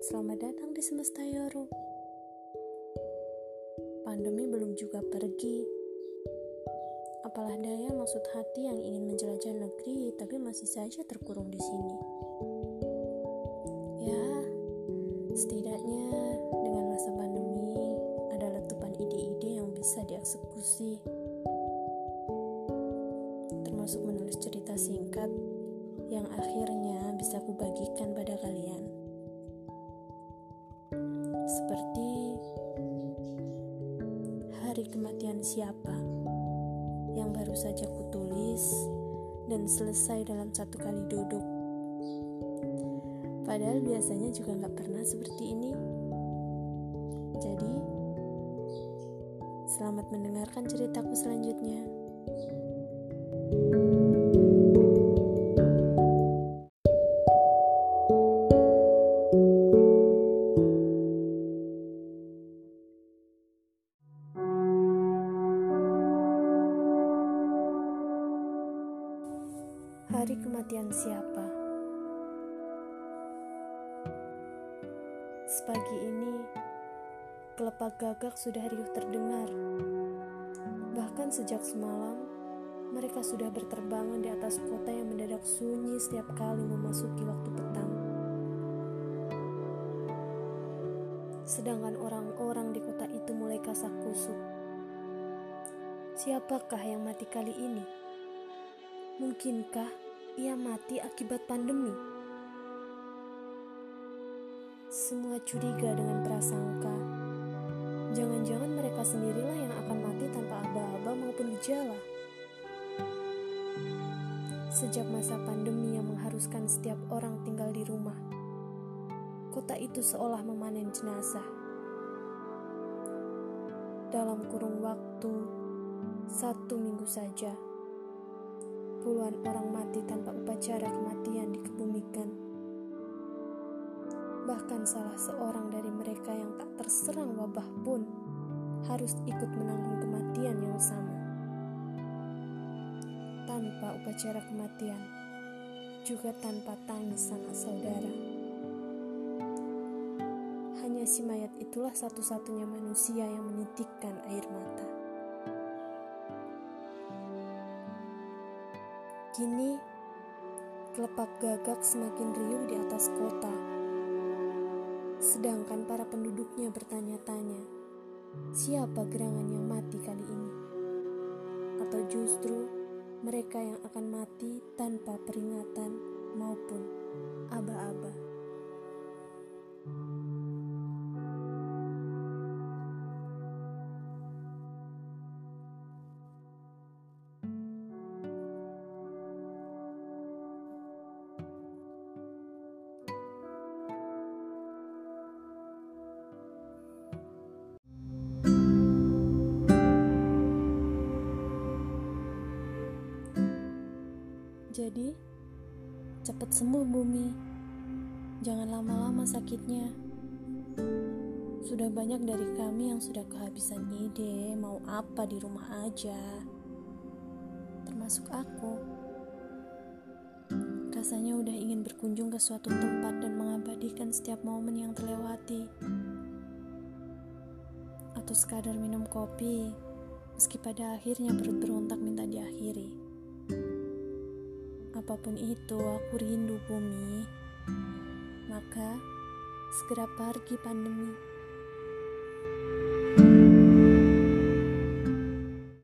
di semesta Yoro. Pandemi belum juga pergi. Apalah daya maksud hati yang ingin menjelajah negeri tapi masih saja terkurung di sini. Ya, setidaknya dengan masa pandemi ada letupan ide-ide yang bisa dieksekusi. Termasuk menulis cerita singkat yang akhirnya bisa kubagikan pada kalian. Seperti hari kematian siapa yang baru saja kutulis dan selesai dalam satu kali duduk. Padahal biasanya juga nggak pernah seperti ini. Jadi, selamat mendengarkan ceritaku selanjutnya. Hari kematian siapa? Sepagi ini, kelepak gagak sudah riuh terdengar. Bahkan sejak semalam, mereka sudah berterbangan di atas kota yang mendadak sunyi setiap kali memasuki waktu petang. Sedangkan orang-orang di kota itu mulai kasak kusuk. Siapakah yang mati kali ini? Mungkinkah ia mati akibat pandemi. Semua curiga dengan prasangka. Jangan-jangan mereka sendirilah yang akan mati tanpa aba-aba maupun gejala. Sejak masa pandemi yang mengharuskan setiap orang tinggal di rumah, kota itu seolah memanen jenazah. Dalam kurung waktu satu minggu saja, puluhan orang mati tanpa upacara kematian dikebumikan. Bahkan salah seorang dari mereka yang tak terserang wabah pun harus ikut menanggung kematian yang sama. Tanpa upacara kematian, juga tanpa tangis sanak saudara. Hanya si mayat itulah satu-satunya manusia yang menitikkan air mata. Kini, kelepak gagak semakin riuh di atas kota. Sedangkan para penduduknya bertanya-tanya, siapa gerangan yang mati kali ini? Atau justru mereka yang akan mati tanpa peringatan maupun aba-aba. Jadi, cepat sembuh bumi. Jangan lama-lama sakitnya. Sudah banyak dari kami yang sudah kehabisan ide mau apa di rumah aja. Termasuk aku. Rasanya udah ingin berkunjung ke suatu tempat dan mengabadikan setiap momen yang terlewati. Atau sekadar minum kopi, meski pada akhirnya perut berontak minta diakhiri. Apa pun itu, aku rindu bumi. Maka, segera pergi pandemi. thank you